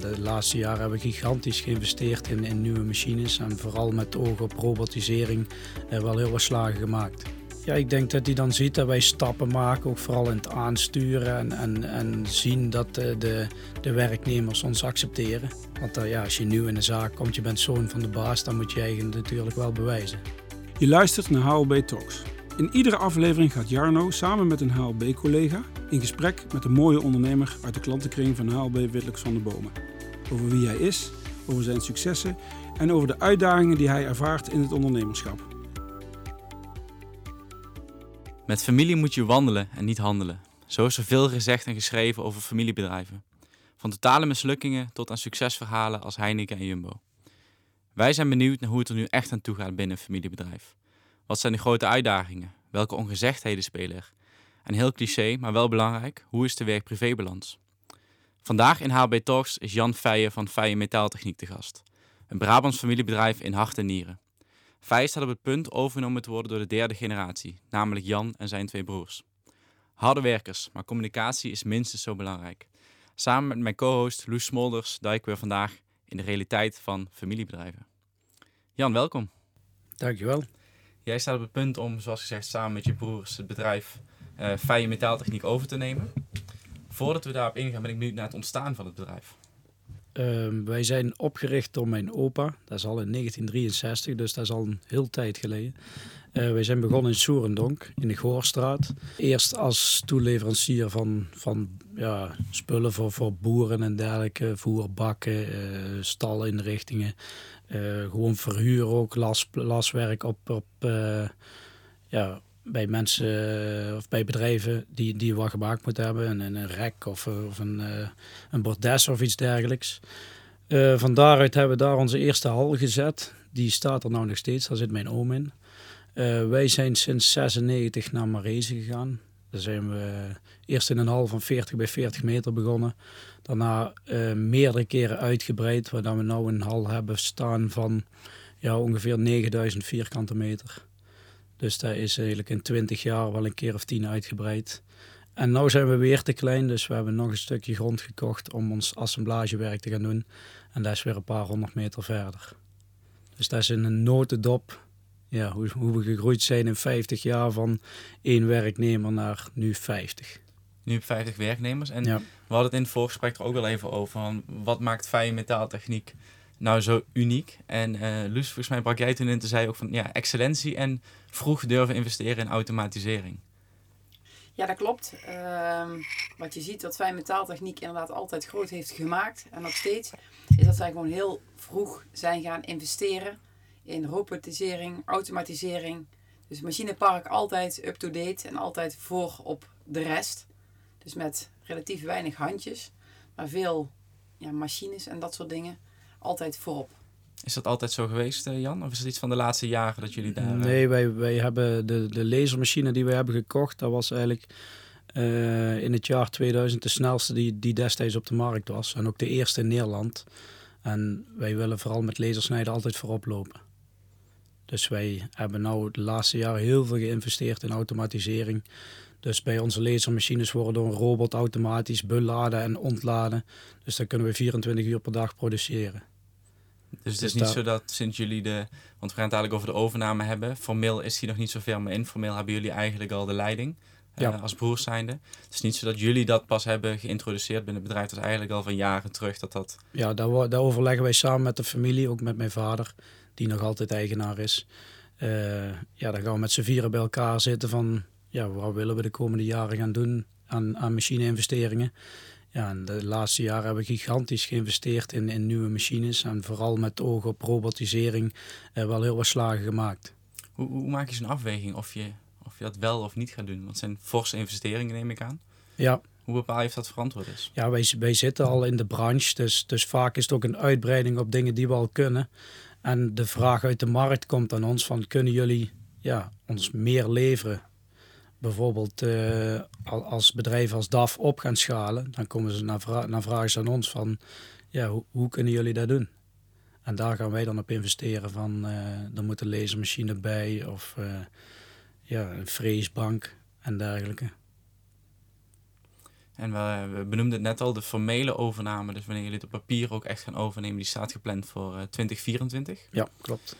De laatste jaren hebben we gigantisch geïnvesteerd in, in nieuwe machines en vooral met oog op robotisering uh, wel heel wat slagen gemaakt. Ja, ik denk dat hij dan ziet dat wij stappen maken, ook vooral in het aansturen en, en, en zien dat de, de, werknemers ons accepteren. Want uh, ja, als je nieuw in de zaak komt, je bent zoon van de baas, dan moet je eigenlijk natuurlijk wel bewijzen. Je luistert naar HLB Talks. In iedere aflevering gaat Jarno samen met een HLB-collega in gesprek met een mooie ondernemer uit de klantenkring van HLB Wittelux van de Bomen. Over wie hij is, over zijn successen en over de uitdagingen die hij ervaart in het ondernemerschap. Met familie moet je wandelen en niet handelen. Zo is er veel gezegd en geschreven over familiebedrijven. Van totale mislukkingen tot aan succesverhalen als Heineken en Jumbo. Wij zijn benieuwd naar hoe het er nu echt aan toe gaat binnen een familiebedrijf. Wat zijn de grote uitdagingen? Welke ongezegdheden spelen er? En heel cliché, maar wel belangrijk, hoe is de werk-privébalans? Vandaag in HB Talks is Jan Feijen van Feijen Metaaltechniek te gast. Een Brabants familiebedrijf in hart en nieren. Feijen staat op het punt overgenomen te worden door de derde generatie, namelijk Jan en zijn twee broers. Harde werkers, maar communicatie is minstens zo belangrijk. Samen met mijn co-host Loes Smolders duiken we vandaag in de realiteit van familiebedrijven. Jan, welkom. Dankjewel. Jij staat op het punt om, zoals gezegd, samen met je broers het bedrijf uh, Feijen Metaaltechniek over te nemen. Voordat we daarop ingaan, ben ik benieuwd naar het ontstaan van het bedrijf. Uh, wij zijn opgericht door mijn opa. Dat is al in 1963, dus dat is al een heel tijd geleden. Uh, wij zijn begonnen in Soerendonk, in de Goorstraat. Eerst als toeleverancier van, van ja, spullen voor, voor boeren en dergelijke. Voerbakken, uh, stalinrichtingen. Uh, gewoon verhuur ook, las, laswerk op, op ja, bij mensen of bij bedrijven die, die wat gemaakt moeten hebben. Een, een rek of, of een, een bordes of iets dergelijks. van daaruit hebben we daar onze eerste hal gezet. Die staat er nou nog steeds, daar zit mijn oom in. Uh, wij zijn sinds 96 naar Marezen gegaan. Daar zijn we eerst in een hal van 40 bij 40 meter begonnen. Daarna uh, meerdere keren uitgebreid, waardoor we nu een hal hebben staan van ja, ongeveer 9000 vierkante meter. Dus dat is eigenlijk in 20 jaar wel een keer of 10 uitgebreid. En nu zijn we weer te klein, dus we hebben nog een stukje grond gekocht om ons assemblagewerk te gaan doen. En dat is weer een paar honderd meter verder. Dus dat is in een notendop ja, hoe, hoe we gegroeid zijn in 50 jaar van één werknemer naar nu 50. Nu 50 werknemers. En we hadden het in het voorgesprek er ook wel even over. Van wat maakt fijne metaaltechniek nou zo uniek? En uh, Luus, volgens mij brak jij toen in te zei ook van ja, excellentie en vroeg durven investeren in automatisering. Ja, dat klopt. Uh, wat je ziet, wat fijn metaaltechniek inderdaad altijd groot heeft gemaakt en nog steeds, is dat zij gewoon heel vroeg zijn gaan investeren in robotisering, automatisering. Dus machinepark altijd up-to-date en altijd voor op de rest. Dus met relatief weinig handjes, maar veel ja, machines en dat soort dingen. Altijd voorop. Is dat altijd zo geweest, eh, Jan? Of is het iets van de laatste jaren dat jullie daar... Nee, eh, wij, wij hebben de, de lasermachine die we hebben gekocht, dat was eigenlijk uh, in het jaar 2000 de snelste die, die destijds op de markt was. En ook de eerste in Nederland. En wij willen vooral met lasersnijden altijd voorop lopen. Dus wij hebben nou de laatste jaren heel veel geïnvesteerd in automatisering. Dus bij onze lasermachines worden door een robot automatisch beladen en ontladen. Dus dan kunnen we 24 uur per dag produceren. Dus het is dus niet zo dat sinds jullie de, want we gaan het eigenlijk over de overname hebben. Formeel is die nog niet zoveel, maar informeel hebben jullie eigenlijk al de leiding uh, als broers zijnde. Het is niet zo dat jullie dat pas hebben geïntroduceerd binnen het bedrijf. Dat is eigenlijk al van jaren terug dat dat... Ja, daar, daar overleggen wij samen met de familie, ook met mijn vader die nog altijd eigenaar is. Uh, ja, dan gaan we met z'n vieren bij elkaar zitten van ja, wat willen we de komende jaren gaan doen aan, aan machine-investeringen. Ja, en de laatste jaren hebben we gigantisch geïnvesteerd in, in nieuwe machines en vooral met oog op robotisering uh, wel heel wat slagen gemaakt. Hoe, hoe maak je zo'n afweging of je, of je dat wel of niet gaat doen? Want het zijn forse investeringen, neem ik aan. Ja, hoe bepaal je of dat verantwoord is? Ja, wij, wij zitten al in de branche, dus, dus vaak is het ook een uitbreiding op dingen die we al kunnen. En de vraag uit de markt komt aan ons van kunnen jullie ja, ons meer leveren? Bijvoorbeeld uh, als bedrijven als DAF op gaan schalen, dan komen ze naar, vra naar vragen aan ons van ja, hoe, hoe, kunnen jullie dat doen? En daar gaan wij dan op investeren van uh, er moet een lasermachine bij of uh, ja, een freesbank en dergelijke. En we, we benoemden het net al, de formele overname, dus wanneer jullie het op papier ook echt gaan overnemen, die staat gepland voor uh, 2024. Ja, klopt.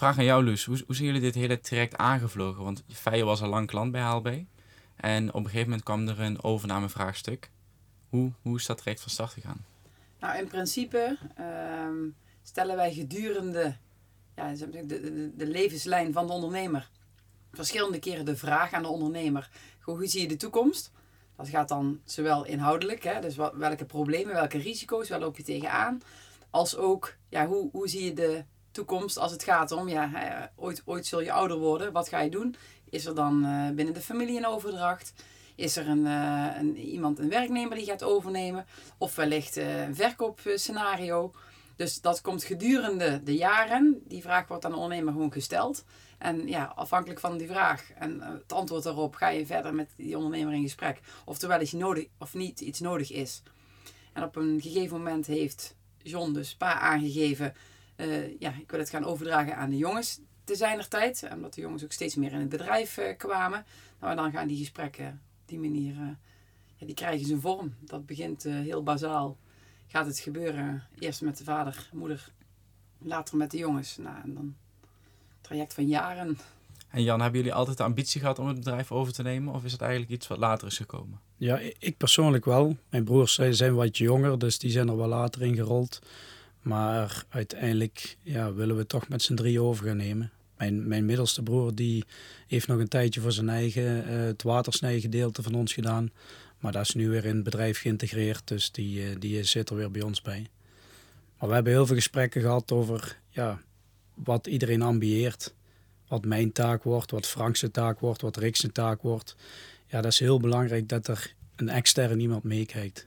Vraag aan jou, Luus. Hoe, hoe zien jullie dit hele traject aangevlogen? Want Feijer was al lang klant bij HLB. En op een gegeven moment kwam er een overnamevraagstuk. Hoe, hoe is dat traject van start gegaan? Nou, in principe ehm, stellen wij gedurende ja, de, de, de, levenslijn van de ondernemer verschillende keren de vraag aan de ondernemer: hoe zie je de toekomst? Dat gaat dan zowel inhoudelijk, hè, dus welke problemen, welke risico's, waar loop je tegenaan, als ook ja, hoe, hoe zie je de toekomst als het gaat om, ja, hè, ooit, ooit zul je ouder worden, wat ga je doen? Is er dan uh, binnen de familie een overdracht? Is er een, uh, een, iemand, een werknemer die gaat overnemen? Of wellicht een verkoopscenario? Dus dat komt gedurende de jaren. Die vraag wordt aan de ondernemer gewoon gesteld. En ja, afhankelijk van die vraag en het antwoord daarop ga je verder met die ondernemer in gesprek. Oftewel iets nodig of niet iets nodig is. En op een gegeven moment heeft John dus pa aangegeven, uh, ja, ik wil het gaan overdragen aan de jongens te zijner tijd. Omdat de jongens ook steeds meer in het bedrijf uh, kwamen. Nou, dan gaan die gesprekken op die manier, uh, ja, die krijgen zijn vorm. Dat begint heel bazaal. Gaat het gebeuren eerst met de vader, moeder, later met de jongens. Nou, en dan traject van jaren. En Jan, hebben jullie altijd de ambitie gehad om het bedrijf over te nemen? Of is het eigenlijk iets wat later is gekomen? Ja, ik persoonlijk wel. Mijn broers zijn wat jonger, dus die zijn er wel later in gerold. Maar uiteindelijk ja, willen we toch met z'n drie over gaan nemen. Mijn, mijn middelste broer die heeft nog een tijdje voor zijn eigen uh, het watersnijgedeelte van ons gedaan. Maar dat is nu weer in het bedrijf geïntegreerd, dus die, uh, die zit er weer bij ons bij. Maar we hebben heel veel gesprekken gehad over ja, wat iedereen ambieert. Wat mijn taak wordt, wat Frank's taak wordt, wat Rick's taak wordt. Ja, dat is heel belangrijk dat er een extern iemand meekijkt.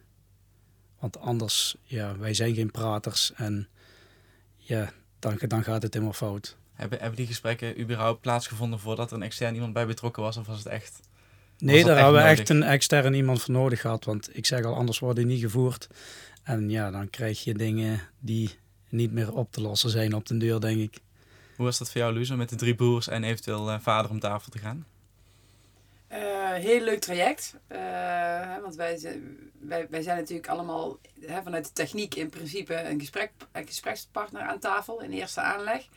Want anders, ja, wij zijn geen praters en ja, dan, dan gaat het helemaal fout. Hebben, hebben die gesprekken überhaupt plaatsgevonden voordat er een extern iemand bij betrokken was? Of was het echt... Nee, daar hebben we echt een extern iemand voor nodig gehad. Want ik zeg al, anders worden die niet gevoerd. En ja, dan krijg je dingen die niet meer op te lossen zijn op de deur, denk ik. Hoe was dat voor jou, Luus, om met de drie broers en eventueel uh, vader om tafel te gaan? Uh, heel leuk traject. Uh, want wij, wij, wij zijn natuurlijk allemaal hè, vanuit de techniek in principe een, gesprek, een gesprekspartner aan tafel in eerste aanleg.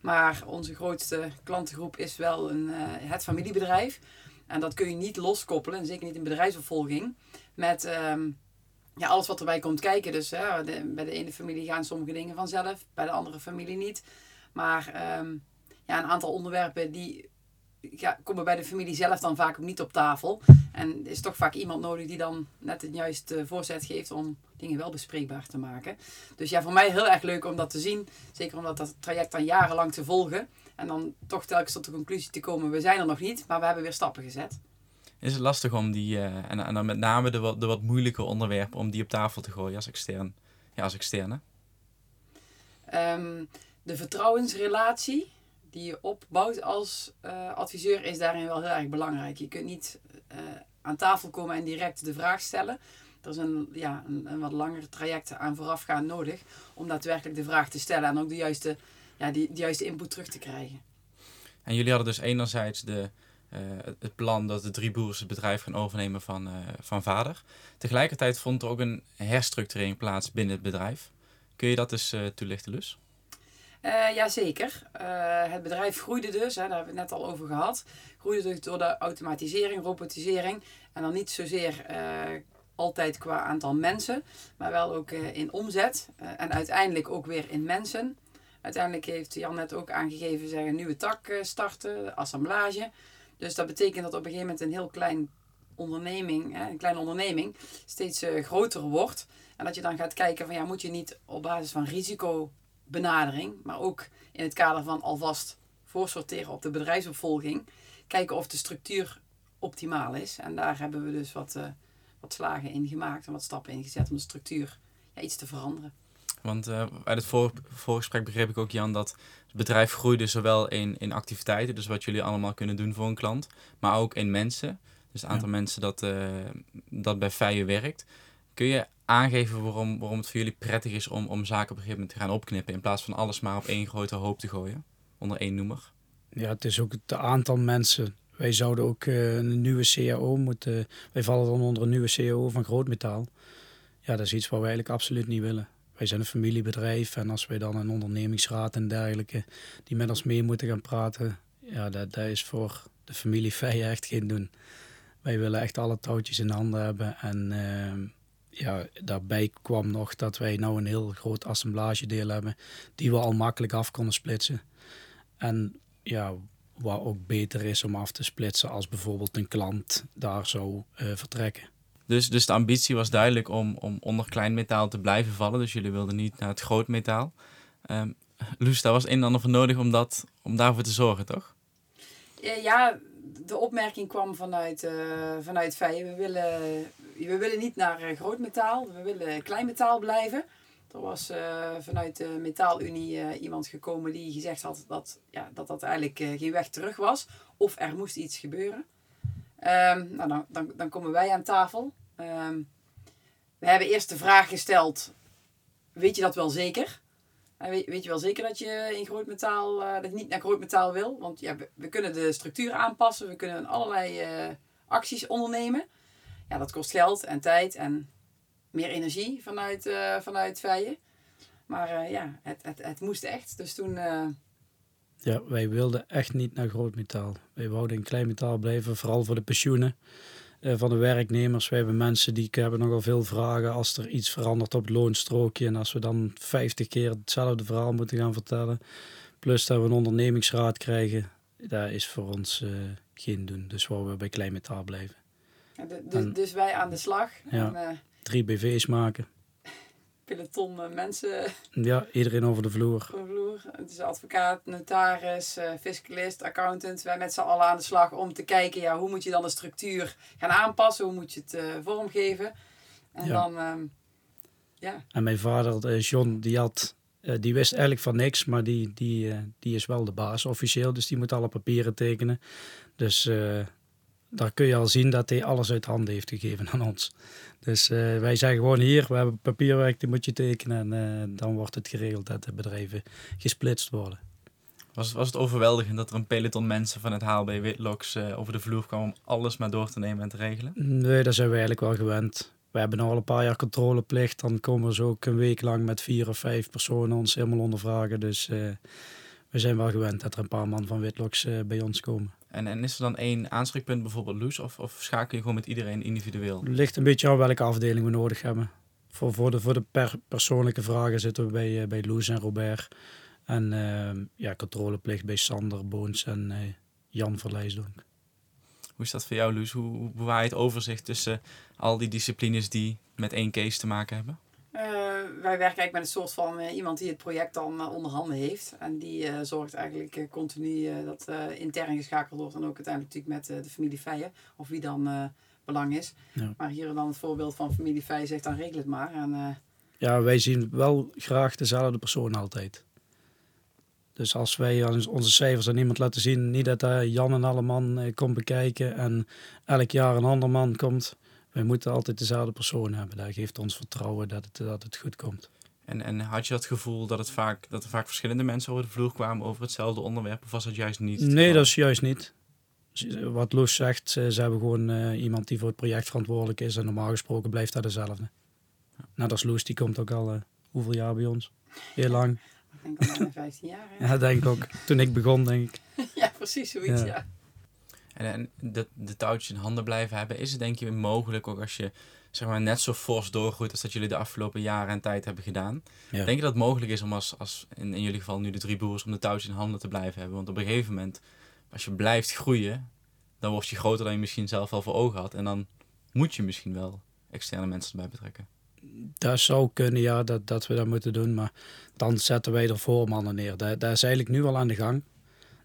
Maar onze grootste klantengroep is wel een, het familiebedrijf. En dat kun je niet loskoppelen, en zeker niet in bedrijfsopvolging, met ehm, ja, alles wat erbij komt kijken. Dus bij de ene familie gaan sommige dingen vanzelf, bij de andere familie niet. Maar um, ja, een aantal onderwerpen die ja, komen bij de familie zelf dan vaak ook niet op tafel. En er is toch vaak iemand nodig die dan net het juiste voorzet geeft om dingen wel bespreekbaar te maken. Dus ja, voor mij heel erg leuk om dat te zien. Zeker omdat dat traject dan jarenlang te volgen. En dan toch telkens tot de conclusie te komen, we zijn er nog niet, maar we hebben weer stappen gezet. Is het lastig om die, uh, en, en dan met name de wat, de wat moeilijke onderwerpen, om die op tafel te gooien als extern? Ja, als externe? Um, de vertrouwensrelatie die je opbouwt als uh, adviseur is daarin wel heel erg belangrijk. Je kunt niet uh, aan tafel komen en direct de vraag stellen. Er is een, ja, een, wat langer traject aan voorafgaand nodig om daadwerkelijk de vraag te stellen en ook de juiste, ja, die, de juiste input terug te krijgen. En jullie hadden dus enerzijds de, uh, het plan dat de drie broers het bedrijf gaan overnemen van, van vader. Tegelijkertijd vond er ook een herstructurering plaats binnen het bedrijf. Kun je dat eens toelichten, Lus? Uh, Jazeker. Uh, het bedrijf groeide dus, hè, daar hebben we het net al over gehad. Groeide dus door de automatisering, robotisering. En dan niet zozeer uh, altijd qua aantal mensen, maar wel ook in omzet. en uiteindelijk ook weer in mensen. Uiteindelijk heeft Jan net ook aangegeven, zeggen een nieuwe tak starten, assemblage. Dus dat betekent dat op een gegeven moment een heel klein onderneming, hè, een kleine onderneming, steeds groter wordt. En dat je dan gaat kijken van ja, moet je niet op basis van risico benadering, maar ook in het kader van alvast voorsorteren op de bedrijfsopvolging, kijken of de structuur optimaal is. En daar hebben we dus wat, uh, wat slagen in gemaakt en wat stappen in gezet om de structuur ja, iets te veranderen. Want uh, uit het voor, voorgesprek begreep ik ook, Jan, dat het bedrijf groeide zowel in, in activiteiten, dus wat jullie allemaal kunnen doen voor een klant, maar ook in mensen. Dus het aantal mensen dat, uh, dat bij Feijen werkt. Kun je aangeven waarom, waarom het voor jullie prettig is om, om zaken op een gegeven moment te gaan opknippen in plaats van alles maar op één grote hoop te gooien, onder één noemer? Ja, het is ook het aantal mensen wij zouden ook eh, een nieuwe CAO moeten. Wij vallen dan onder een nieuwe CAO van grootmetaal. Ja, dat is iets wat wij eigenlijk absoluut niet willen. Wij zijn een familiebedrijf en als wij dan een ondernemingsraad en dergelijke die met ons mee moeten gaan praten, ja, dat, dat is voor de familie Feijen echt geen doen. Wij willen echt alle touwtjes in handen hebben en ehm, ja, daarbij kwam nog dat wij nou een heel groot assemblagedeel hebben die we al makkelijk af konden splitsen. En ja, wat ook beter is om af te splitsen als bijvoorbeeld een klant daar zou uh, vertrekken. Dus, dus de ambitie was duidelijk om, om onder klein metaal te blijven vallen. Dus jullie wilden niet naar het groot metaal. Um, Loes, daar was een en ander voor nodig om, dat, om daarvoor te zorgen, toch? Ja, de opmerking kwam vanuit, uh, vanuit. We willen, we willen niet naar uh, groot metaal, we willen klein metaal blijven. Er was uh, vanuit de Metaalunie iemand gekomen die gezegd had dat ja, dat, dat eigenlijk geen weg terug was. Of er moest iets gebeuren. Um, nou, dan, dan, dan, komen wij aan tafel. Um, we hebben eerst de vraag gesteld: Weet je dat wel zeker? Weet, je wel zeker dat je in groot metaal, uh, dat je niet naar groot metaal wil? Want ja, we, kunnen de structuur aanpassen, we kunnen allerlei uh, acties ondernemen. Ja, dat kost geld en tijd en meer energie vanuit, uh, vanuit Vijen. Maar ja, het, het, het moest echt. Dus toen ja, wij wilden echt niet naar groot metaal. Wij wouden in klein metaal blijven, vooral voor de pensioenen van de werknemers. Wij hebben mensen die hebben nogal veel vragen als er iets verandert op het loonstrookje. En als we dan 50 keer hetzelfde verhaal moeten gaan vertellen. Plus dat we een ondernemingsraad krijgen. Dat is voor ons uh, geen doen. Dus wouden we bij klein metaal blijven. Ja, dus, dus, wij aan de slag. Ja, en, uh, drie BV's maken peloton eh, mensen. Ja, iedereen over de vloer. Over de vloer. Het is advocaat, notaris, uh, fiscalist, accountant. Wij met z'n allen aan de slag om te kijken, ja, hoe moet je dan de structuur gaan aanpassen? Hoe moet je het uh, vormgeven? En dan, um, ja. En mijn vader, John, die had... die wist eigenlijk van niks, maar die, die, die is wel de baas officieel. Dus die moet alle papieren tekenen. Dus daar kun je al zien dat hij alles uit handen heeft gegeven aan ons. Dus uh, wij zeggen gewoon hier, we hebben papierwerk, die moet je tekenen. En uh, dan wordt het geregeld dat de bedrijven gesplitst worden. Was, was het overweldigend dat er een peloton mensen van het HLB Witlocks uh, over de vloer kwam om alles maar door te nemen en te regelen? Nee, daar zijn we eigenlijk wel gewend. We hebben al een paar jaar controleplicht. Dan komen ze ook een week lang met vier of vijf personen ons helemaal ondervragen. Dus we zijn wel gewend dat er een paar man van Witlocks bij ons komen. En, en is er dan één aanspreekpunt, bijvoorbeeld Loes, of, of schakel je gewoon met iedereen individueel? Het ligt een beetje aan welke afdeling we nodig hebben. Voor, voor de, voor de per persoonlijke vragen zitten we bij, uh, bij Loes en Robert. En uh, ja, controleplicht bij Sander, Boons en uh, Jan Verlijsdonk. Hoe is dat voor jou, Loes? Hoe, hoe bewaar je het overzicht tussen al die disciplines die met één case te maken hebben? Wij werken eigenlijk met een soort van uh, iemand die het project dan uh, onder handen heeft. En die uh, zorgt eigenlijk continu dat intern geschakeld wordt. En ook uiteindelijk natuurlijk met de familie Feijen. Of wie dan belang is. Ja. Maar hier dan het voorbeeld van familie Feijen zegt dan regel het maar. En, ja, wij zien wel graag dezelfde persoon altijd. Dus als wij onze cijfers aan iemand laten zien, niet dat daar Jan en alle man komt bekijken en elk jaar een ander man komt wij moeten altijd dezelfde persoon hebben. Dat geeft ons vertrouwen dat het, dat het goed komt. En, en had je dat gevoel dat, het vaak, dat er vaak verschillende mensen over de vloer kwamen over hetzelfde onderwerp? Of was dat juist niet? Nee, dat is juist niet. Wat Loes zegt, ze, hebben gewoon uh, iemand die voor het project verantwoordelijk is. En normaal gesproken blijft dat dezelfde. Ja. Net als Loes, die komt ook al uh, hoeveel jaar bij ons? Heel lang. Ik denk al 15 jaar. Hè? Ja, denk ik ook. Toen ik begon, denk ik. ja, precies zoiets, ja. ja. En, en de, de touwtjes in handen blijven hebben, is het denk je mogelijk ook als je zeg maar, net zo fors doorgroeit als dat jullie de afgelopen jaren en tijd hebben gedaan. Denk je dat het mogelijk is om als, als in, in jullie geval nu de drie broers, om de touwtjes in handen te blijven hebben? Want op een gegeven moment, als je blijft groeien, dan word je groter dan je misschien zelf al voor ogen had. En dan moet je misschien wel externe mensen erbij betrekken. Dat zou kunnen, ja, dat, dat we dat moeten doen. Maar dan zetten wij er voormannen neer. Dat, dat is eigenlijk nu al aan de gang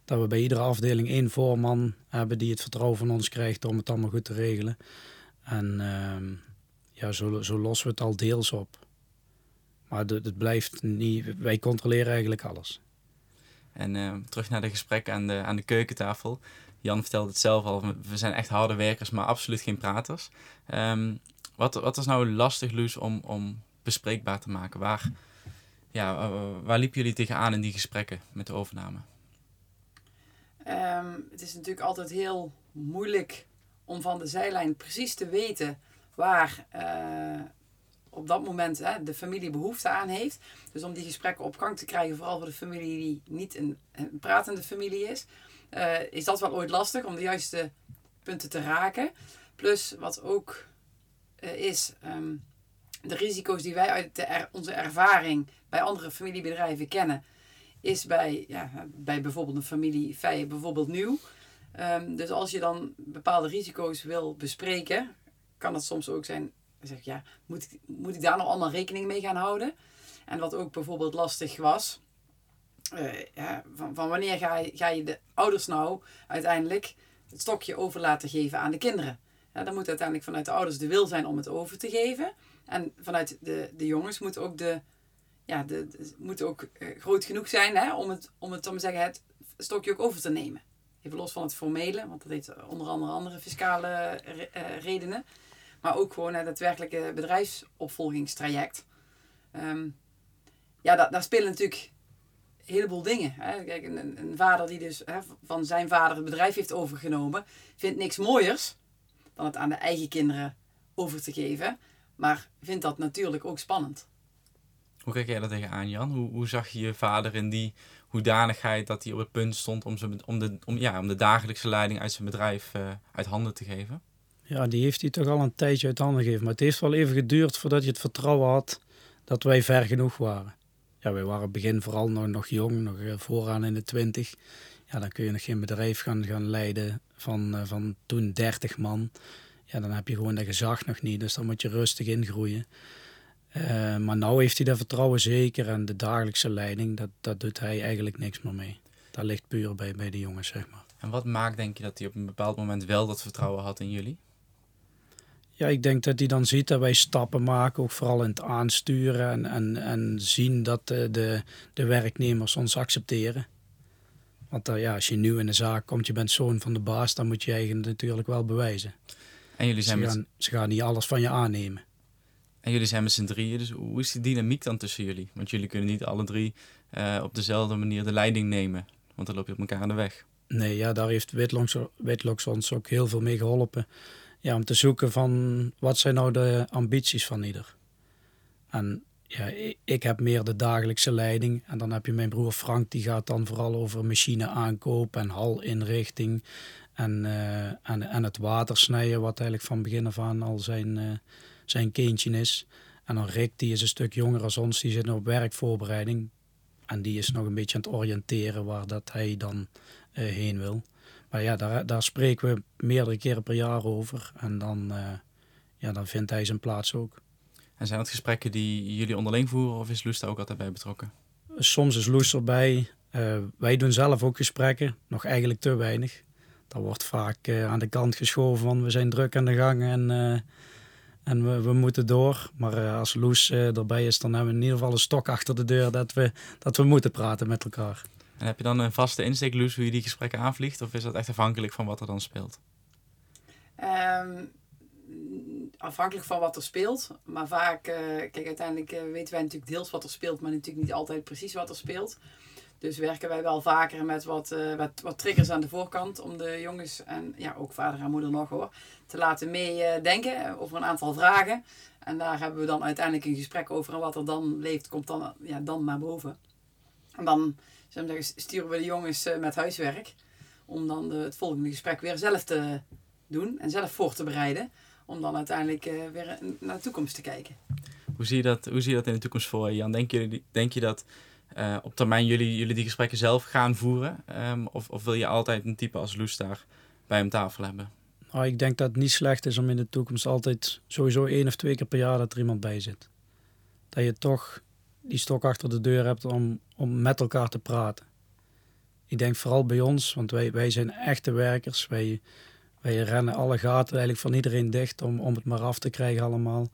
dat we bij iedere afdeling één voorman hebben die het vertrouwen van ons krijgt om het allemaal goed te regelen. En uh, ja, zo, zo lossen we het al deels op. Maar het blijft niet, wij controleren eigenlijk alles. En uh, terug naar de gesprekken aan de, aan de keukentafel. Jan vertelde het zelf al, we zijn echt harde werkers, maar absoluut geen praters. Um, wat, wat was nou lastig, Luus, om, om bespreekbaar te maken? Waar, ja, waar liepen jullie tegenaan in die gesprekken met de overname? Ehm, het is natuurlijk altijd heel moeilijk om van de zijlijn precies te weten waar eh, op dat moment hè, de familie behoefte aan heeft. Dus om die gesprekken op gang te krijgen, vooral voor de familie die niet een, een pratende familie is, eh, is dat wel ooit lastig om de juiste punten te raken. Plus wat ook eh, is, ehm, de risico's die wij uit onze ervaring bij andere familiebedrijven kennen, is bij, ja, bij bijvoorbeeld een familie Feijen bijvoorbeeld nieuw. Ehm, dus als je dan bepaalde risico's wil bespreken, kan het soms ook zijn, zeg ja, moet ik, moet ik daar nog allemaal rekening mee gaan houden? En wat ook bijvoorbeeld lastig was, ja, van, van wanneer ga je, ga je de ouders nou uiteindelijk het stokje over laten geven aan de kinderen? Ja, dan moet uiteindelijk vanuit de ouders de wil zijn om het over te geven. En vanuit de, de jongens moet ook de, ja, de, moet ook uh, groot genoeg zijn hè, om het, om het, te zeggen, het stokje ook over te nemen. Even los van het formele, want dat heeft onder andere andere fiscale uh, redenen. Maar ook gewoon het daadwerkelijke bedrijfsopvolgingstraject. Um, ja, da daar spelen natuurlijk een heleboel dingen. Hè. Kijk, een, een, vader die dus hè, van zijn vader het bedrijf heeft overgenomen, vindt niks mooiers dan het aan de eigen kinderen over te geven. Maar vindt dat natuurlijk ook spannend. Hoe kijk jij dat tegenaan, Jan? Hoe, hoe zag je je vader in die hoedanigheid dat hij op het punt stond om, ze, om, de, om, ja, om de dagelijkse leiding uit zijn bedrijf uh, uit handen te geven? Ja, die heeft hij toch al een tijdje uit handen gegeven. Maar het heeft wel even geduurd voordat je het vertrouwen had dat wij ver genoeg waren. Ja, wij waren begin vooral nog, nog jong, nog eh, vooraan in de twintig. Ja, dan kun je nog geen bedrijf gaan, gaan leiden van, uh, van toen 30 man. Ja, dan heb je gewoon dat gezag nog niet. Dus dan moet je rustig ingroeien. Uh, maar nu heeft hij dat vertrouwen zeker. En de dagelijkse leiding, dat, dat doet hij eigenlijk niks meer mee. Dat ligt puur bij, bij de jongens, zeg maar. En wat maakt, denk je, dat hij op een bepaald moment wel dat vertrouwen had in jullie? Ja, ik denk dat hij dan ziet dat wij stappen maken, ook vooral in het aansturen en, en, en zien dat de, de, de werknemers ons accepteren. Want uh, ja, als je nieuw in de zaak komt, je bent zoon van de baas, dan moet je eigenlijk natuurlijk wel bewijzen. En jullie zijn ze, met... gaan, ze gaan niet alles van je aannemen. En jullie zijn met z'n drieën, dus hoe is die dynamiek dan tussen jullie? Want jullie kunnen niet alle drie uh, op dezelfde manier de leiding nemen, want dan loop je op elkaar aan de weg. Nee, ja, daar heeft Witloks ons ook heel veel mee geholpen. Ja, om te zoeken van wat zijn nou de ambities van ieder. En ja, ik heb meer de dagelijkse leiding. En dan heb je mijn broer Frank, die gaat dan vooral over machine aankoop en halinrichting. En, uh, en, en het water snijden, wat eigenlijk van begin af aan al zijn, uh, zijn kindje is. En dan Rick, die is een stuk jonger als ons, die zit nog op werkvoorbereiding. En die is nog een beetje aan het oriënteren waar dat hij dan uh, heen wil. Maar ja, daar, daar spreken we meerdere keren per jaar over. En dan, ja, dan vindt hij zijn plaats ook. En zijn dat gesprekken die jullie onderling voeren of is Loes daar ook altijd bij betrokken? Soms is Loes erbij. Uh, wij doen zelf ook gesprekken, nog eigenlijk te weinig. Dat wordt vaak aan de kant geschoven van we zijn druk aan de gang en, en we, we moeten door. Maar als Loes erbij is, dan hebben we in ieder geval een stok achter de deur dat we, dat we moeten praten met elkaar. En heb je dan een vaste insteek, Loes, hoe je die gesprekken aanvliegt? Of is dat echt afhankelijk van wat er dan speelt? Um, afhankelijk van wat er speelt. Maar vaak, uh, kijk, uiteindelijk uh, weten wij natuurlijk deels wat er speelt, maar natuurlijk niet altijd precies wat er speelt. Dus werken wij wel vaker met wat, uh, wat, wat, triggers aan de voorkant om de jongens en ja, ook vader en moeder nog hoor, te laten meedenken over een aantal vragen. En daar hebben we dan uiteindelijk een gesprek over en wat er dan leeft, komt dan, ja, dan naar boven. En dan zeggen, sturen we de jongens met huiswerk om dan de, het volgende gesprek weer zelf te doen en zelf voor te bereiden om dan uiteindelijk weer naar de toekomst te kijken. Hoe zie je dat, hoe zie je dat in de toekomst voor Jan? Denk je, denk je dat uh, op termijn jullie, jullie die gesprekken zelf gaan voeren? Um, of, of wil je altijd een type als Loes daar bij hem tafel hebben? Nou, ik denk dat het niet slecht is om in de toekomst altijd sowieso één of twee keer per jaar dat er iemand bij zit. Dat je toch die stok achter de deur hebt om, om met elkaar te praten. Ik denk vooral bij ons, want wij, wij zijn echte werkers. Wij, wij rennen alle gaten eigenlijk van iedereen dicht om, om het maar af te krijgen allemaal.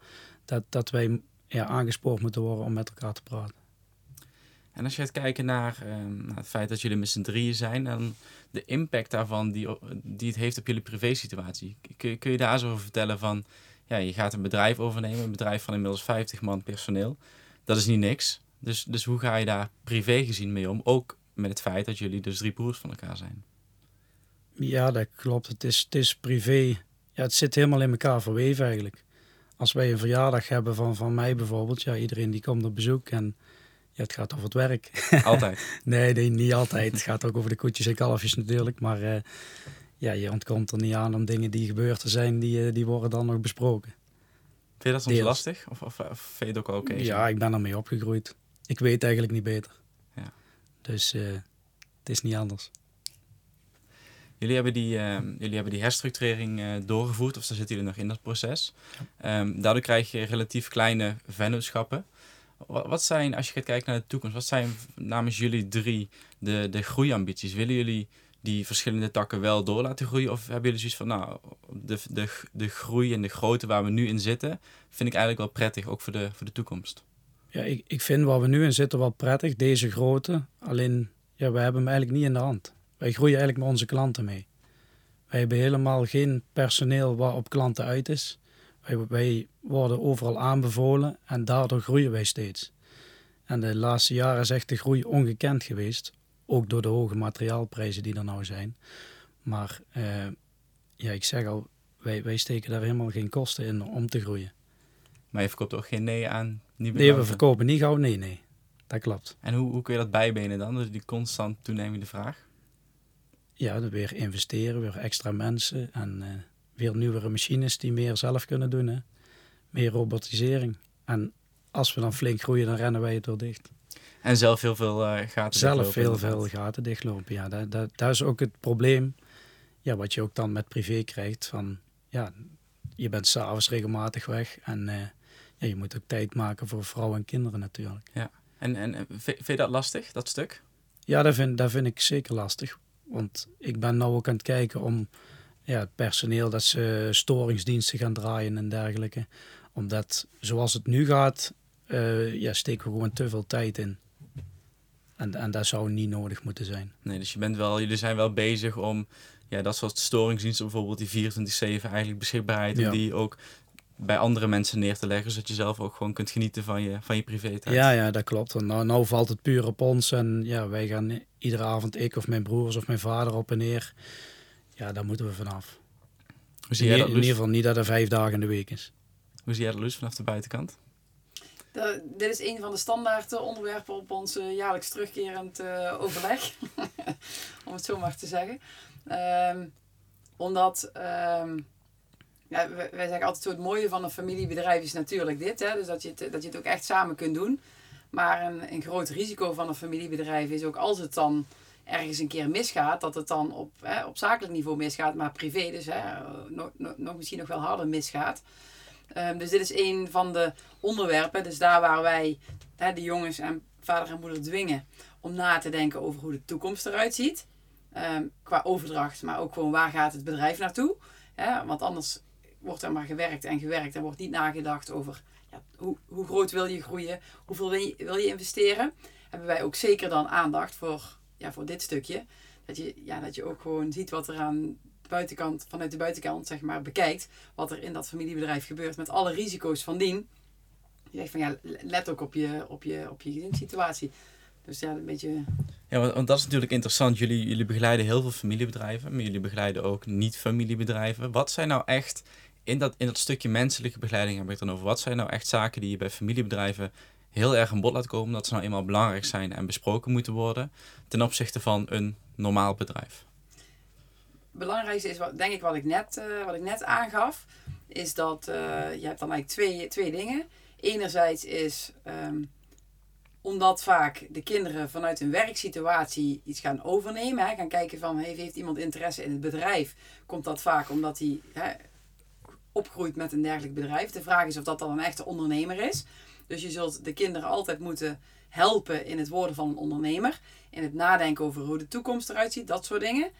Dat, dat wij ja, aangespoord moeten worden om met elkaar te praten. En als je gaat kijken naar, uh, naar het feit dat jullie met z'n drieën zijn en de impact daarvan die, die het heeft op jullie privésituatie. Kun, kun je daar zo over vertellen van, ja, je gaat een bedrijf overnemen, een bedrijf van inmiddels 50 man personeel. Dat is niet niks. Dus, dus hoe ga je daar privé gezien mee om? Ook met het feit dat jullie dus drie broers van elkaar zijn. Ja, dat klopt. Het is, het is privé. Ja, het zit helemaal in elkaar verweven eigenlijk. Als wij een verjaardag hebben van, van mij bijvoorbeeld, ja, iedereen die komt op bezoek en ja, het gaat over het werk. Altijd? nee, nee, niet altijd. Het gaat ook over de koetjes en kalfjes natuurlijk, maar uh, ja, je ontkomt er niet aan om dingen die gebeurd zijn, die, uh, die worden dan nog besproken. Vind je dat soms Deels. lastig? Of, of, of, vind je het ook oké? Okay, ja, ik ben ermee opgegroeid. Ik weet eigenlijk niet beter. Ja. Dus uh, het is niet anders. Jullie hebben die, uh, jullie hebben die herstructurering uh, doorgevoerd, of daar zitten jullie nog in dat proces. Ja. Um, daardoor krijg je relatief kleine vennootschappen. Wat, zijn, als je gaat kijken naar de toekomst, wat zijn namens jullie drie de, de groeiambities? Willen jullie die verschillende takken wel door laten groeien? Of hebben jullie zoiets van, nou, de, de, de groei en de grootte waar we nu in zitten, vind ik eigenlijk wel prettig, ook voor de, voor de toekomst? Ja, ik, ik vind waar we nu in zitten wel prettig, deze grootte. Alleen, ja, we hebben hem eigenlijk niet in de hand. Wij groeien eigenlijk met onze klanten mee. Wij hebben helemaal geen personeel waar op klanten uit is. Wij, wij worden overal aanbevolen en daardoor groeien wij steeds. En de laatste jaren is echt de groei ongekend geweest. Ook door de hoge materiaalprijzen die er nou zijn. Maar uh, ja, ik zeg al, wij, wij steken daar helemaal geen kosten in om te groeien. Maar je verkoopt ook geen nee aan nieuwe Nee, we verkopen niet gauw nee, nee. Dat klopt. En hoe, hoe kun je dat bijbenen dan? Dus die constant toenemende vraag? ja, weer investeren, weer extra mensen en uh, weer nieuwere machines die meer zelf kunnen doen. Hè. Meer robotisering. En als we dan flink groeien, dan rennen wij het weer dicht. En zelf heel veel uh, gaten Zelf heel veel gaten dichtlopen, ja. Dat, dat, dat is ook het probleem, ja, wat je ook dan met privé krijgt. Van, ja, je bent s'avonds regelmatig weg en uh, ja, je moet ook tijd maken voor vrouwen en kinderen natuurlijk. Ja. En, en vind je dat lastig, dat stuk? Ja, dat vind, dat vind ik zeker lastig. Want ik ben nou ook aan het kijken om ja, het personeel dat ze storingsdiensten gaan draaien en dergelijke. Omdat zoals het nu gaat, uh, ja, steken we gewoon te veel tijd in. En, en dat zou niet nodig moeten zijn. Nee, dus je bent wel, jullie zijn wel bezig om ja, dat soort storingsdiensten, bijvoorbeeld die 24-7 eigenlijk beschikbaarheid, ja. die ook bij andere mensen neer te leggen, zodat je zelf ook gewoon kunt genieten van je, van je privé tijd. Ja, ja, dat klopt. Nou, nou valt het puur op ons en ja, wij gaan iedere avond, ik of mijn broers of mijn vader op en neer. Ja, daar moeten we vanaf. Hoe zie in, dat, in ieder geval niet dat er vijf dagen in de week is. Hoe zie jij dat, Luus, vanaf de buitenkant? De, dit is een van de standaard onderwerpen op ons jaarlijks terugkerend uh, overleg. Om het zo maar te zeggen. Um, omdat... Um, ja, wij zeggen altijd zo het mooie van een familiebedrijf is natuurlijk dit. Hè? Dus dat je, het, dat je het ook echt samen kunt doen. Maar een, een groot risico van een familiebedrijf is ook als het dan ergens een keer misgaat, dat het dan op, hè, op zakelijk niveau misgaat, maar privé dus hè, nog, misschien nog wel harder misgaat. Um, dus dit is een van de onderwerpen, dus daar waar wij hè, de jongens en vader en moeder dwingen om na te denken over hoe de toekomst eruit ziet. Um, qua overdracht, maar ook gewoon waar gaat het bedrijf naartoe. Hè? Want anders wordt er maar gewerkt en gewerkt. Er wordt niet nagedacht over ja, hoe, hoe groot wil je groeien, hoeveel wil je, wil je investeren. Hebben wij ook zeker dan aandacht voor, ja, voor dit stukje. Dat je, ja, dat je ook gewoon ziet wat er aan de buitenkant, vanuit de buitenkant zeg maar, bekijkt. Wat er in dat familiebedrijf gebeurt met alle risico's van dien. Je zegt van ja, let ook op je, op je, op je gezinssituatie. Dus ja, een beetje... Ja, want, want, dat is natuurlijk interessant. Jullie, jullie begeleiden heel veel familiebedrijven, maar jullie begeleiden ook niet-familiebedrijven. Wat zijn nou echt in dat, in dat stukje menselijke begeleiding heb ik dan over. Wat zijn nou echt zaken die je bij familiebedrijven heel erg aan bod laat komen, dat ze nou eenmaal belangrijk zijn en besproken moeten worden ten opzichte van een normaal bedrijf? belangrijkste is, wat, denk ik, wat ik net, uh, wat ik net aangaf, is dat uh, je hebt dan eigenlijk twee, twee dingen. Enerzijds is um, omdat vaak de kinderen vanuit een werksituatie iets gaan overnemen, hè, gaan kijken van heeft, heeft iemand interesse in het bedrijf, komt dat vaak omdat hij opgroeit met een dergelijk bedrijf. De vraag is of dat dan een echte ondernemer is. Dus je zult de kinderen altijd moeten helpen in het worden van een ondernemer. In het nadenken over hoe de toekomst eruit ziet, dat soort dingen.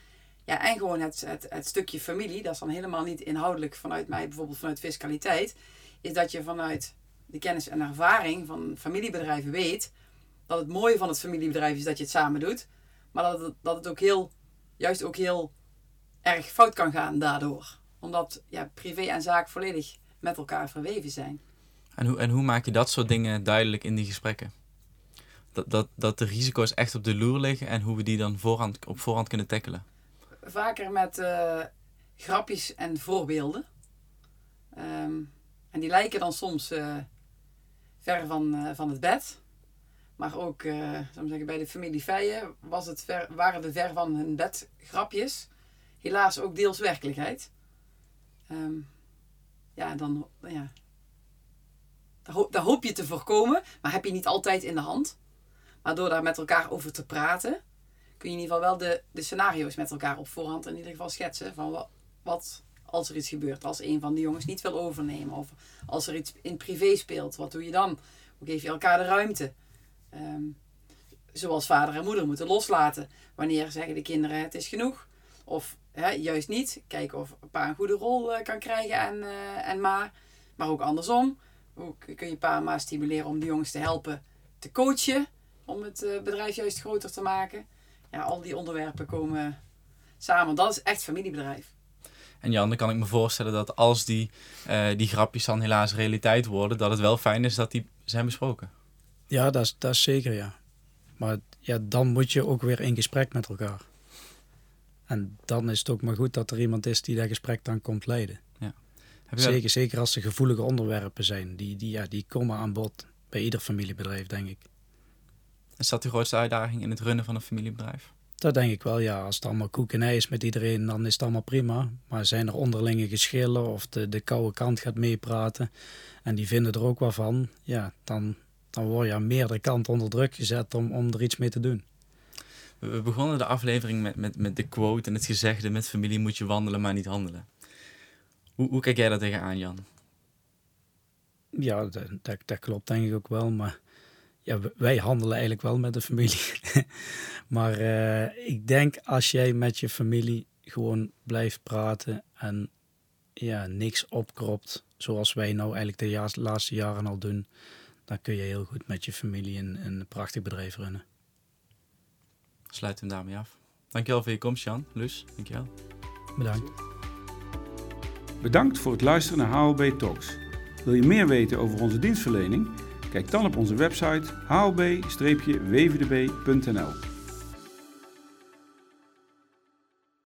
Ja, en gewoon het, het, het stukje familie, dat is dan helemaal niet inhoudelijk vanuit mij, bijvoorbeeld vanuit fiscaliteit. Is dat je vanuit de kennis en ervaring van familiebedrijven weet dat het mooie van het familiebedrijf is dat je het samen doet. Maar dat het, dat het ook heel, juist ook heel erg fout kan gaan daardoor omdat ja, privé en zaak volledig met elkaar verweven zijn. En hoe, en hoe maak je dat soort dingen duidelijk in die gesprekken? Dat, dat, dat de risico's echt op de loer liggen en hoe we die dan op voorhand kunnen tackelen? vaker met uh, grapjes en voorbeelden. Ehm, en die lijken dan soms uh, ver van, van het bed. Maar ook uh, zeggen, bij de familie Feijen was het ver, waren de ver van hun bed grapjes. Helaas ook deels werkelijkheid. Um, ja, dan, ja, daar, hoop je te voorkomen, maar heb je niet altijd in de hand. Maar door daar met elkaar over te praten, kun je in ieder geval wel de, de scenario's met elkaar op voorhand in ieder geval schetsen. Van wat, wat als er iets gebeurt, als een van de jongens niet wil overnemen. Of als er iets in privé speelt, wat doe je dan? Hoe geef je elkaar de ruimte? Um, zoals vader en moeder moeten loslaten. Wanneer zeggen de kinderen het is genoeg? Of hè, juist niet. Kijken of pa een goede rol uh, kan krijgen en, uh, en ma. Maar ook andersom. Hoe kun je pa en ma stimuleren om de jongens te helpen te coachen? Om het uh, bedrijf juist groter te maken. Ja, al die onderwerpen komen samen. Dat is echt familiebedrijf. En Jan, dan kan ik me voorstellen dat als die, die grapjes dan helaas realiteit worden, dat het wel fijn is dat die zijn besproken. Ja, dat is, dat is zeker ja. Maar ja, dan moet je ook weer in gesprek met elkaar. En dan is het ook maar goed dat er iemand is die dat gesprek dan komt leiden. Zeker, zeker als er gevoelige onderwerpen zijn. Die, die, ja, die komen aan bod bij ieder familiebedrijf, denk ik. Is dat de grootste uitdaging in het runnen van een familiebedrijf? Dat denk ik wel, ja. Als het allemaal koek en ei is met iedereen, dan is het allemaal prima. Maar zijn er onderlinge geschillen of de, de koude kant gaat meepraten en die vinden er ook wat van, ja, dan, dan word je aan meerdere kanten onder druk gezet om, om er iets mee te doen. We begonnen de aflevering met, met, met de quote en het gezegde: met familie moet je wandelen, maar niet handelen. Hoe, hoe kijk jij daar tegenaan, Jan? Ja, dat, dat, dat, klopt denk ik ook wel. Maar ja, wij handelen eigenlijk wel met de familie. maar uh, ik denk als jij met je familie gewoon blijft praten en ja, niks opkropt, zoals wij nou eigenlijk de laatste jaren al doen, dan kun je heel goed met je familie een, een prachtig bedrijf runnen. Sluit hem daarmee af. Dankjewel voor je komst, Jan. Luus, dankjewel. Bedankt. Bedankt voor het luisteren naar HLB Talks. Wil je meer weten over onze dienstverlening? Kijk dan op onze website hlb-wvdb.nl.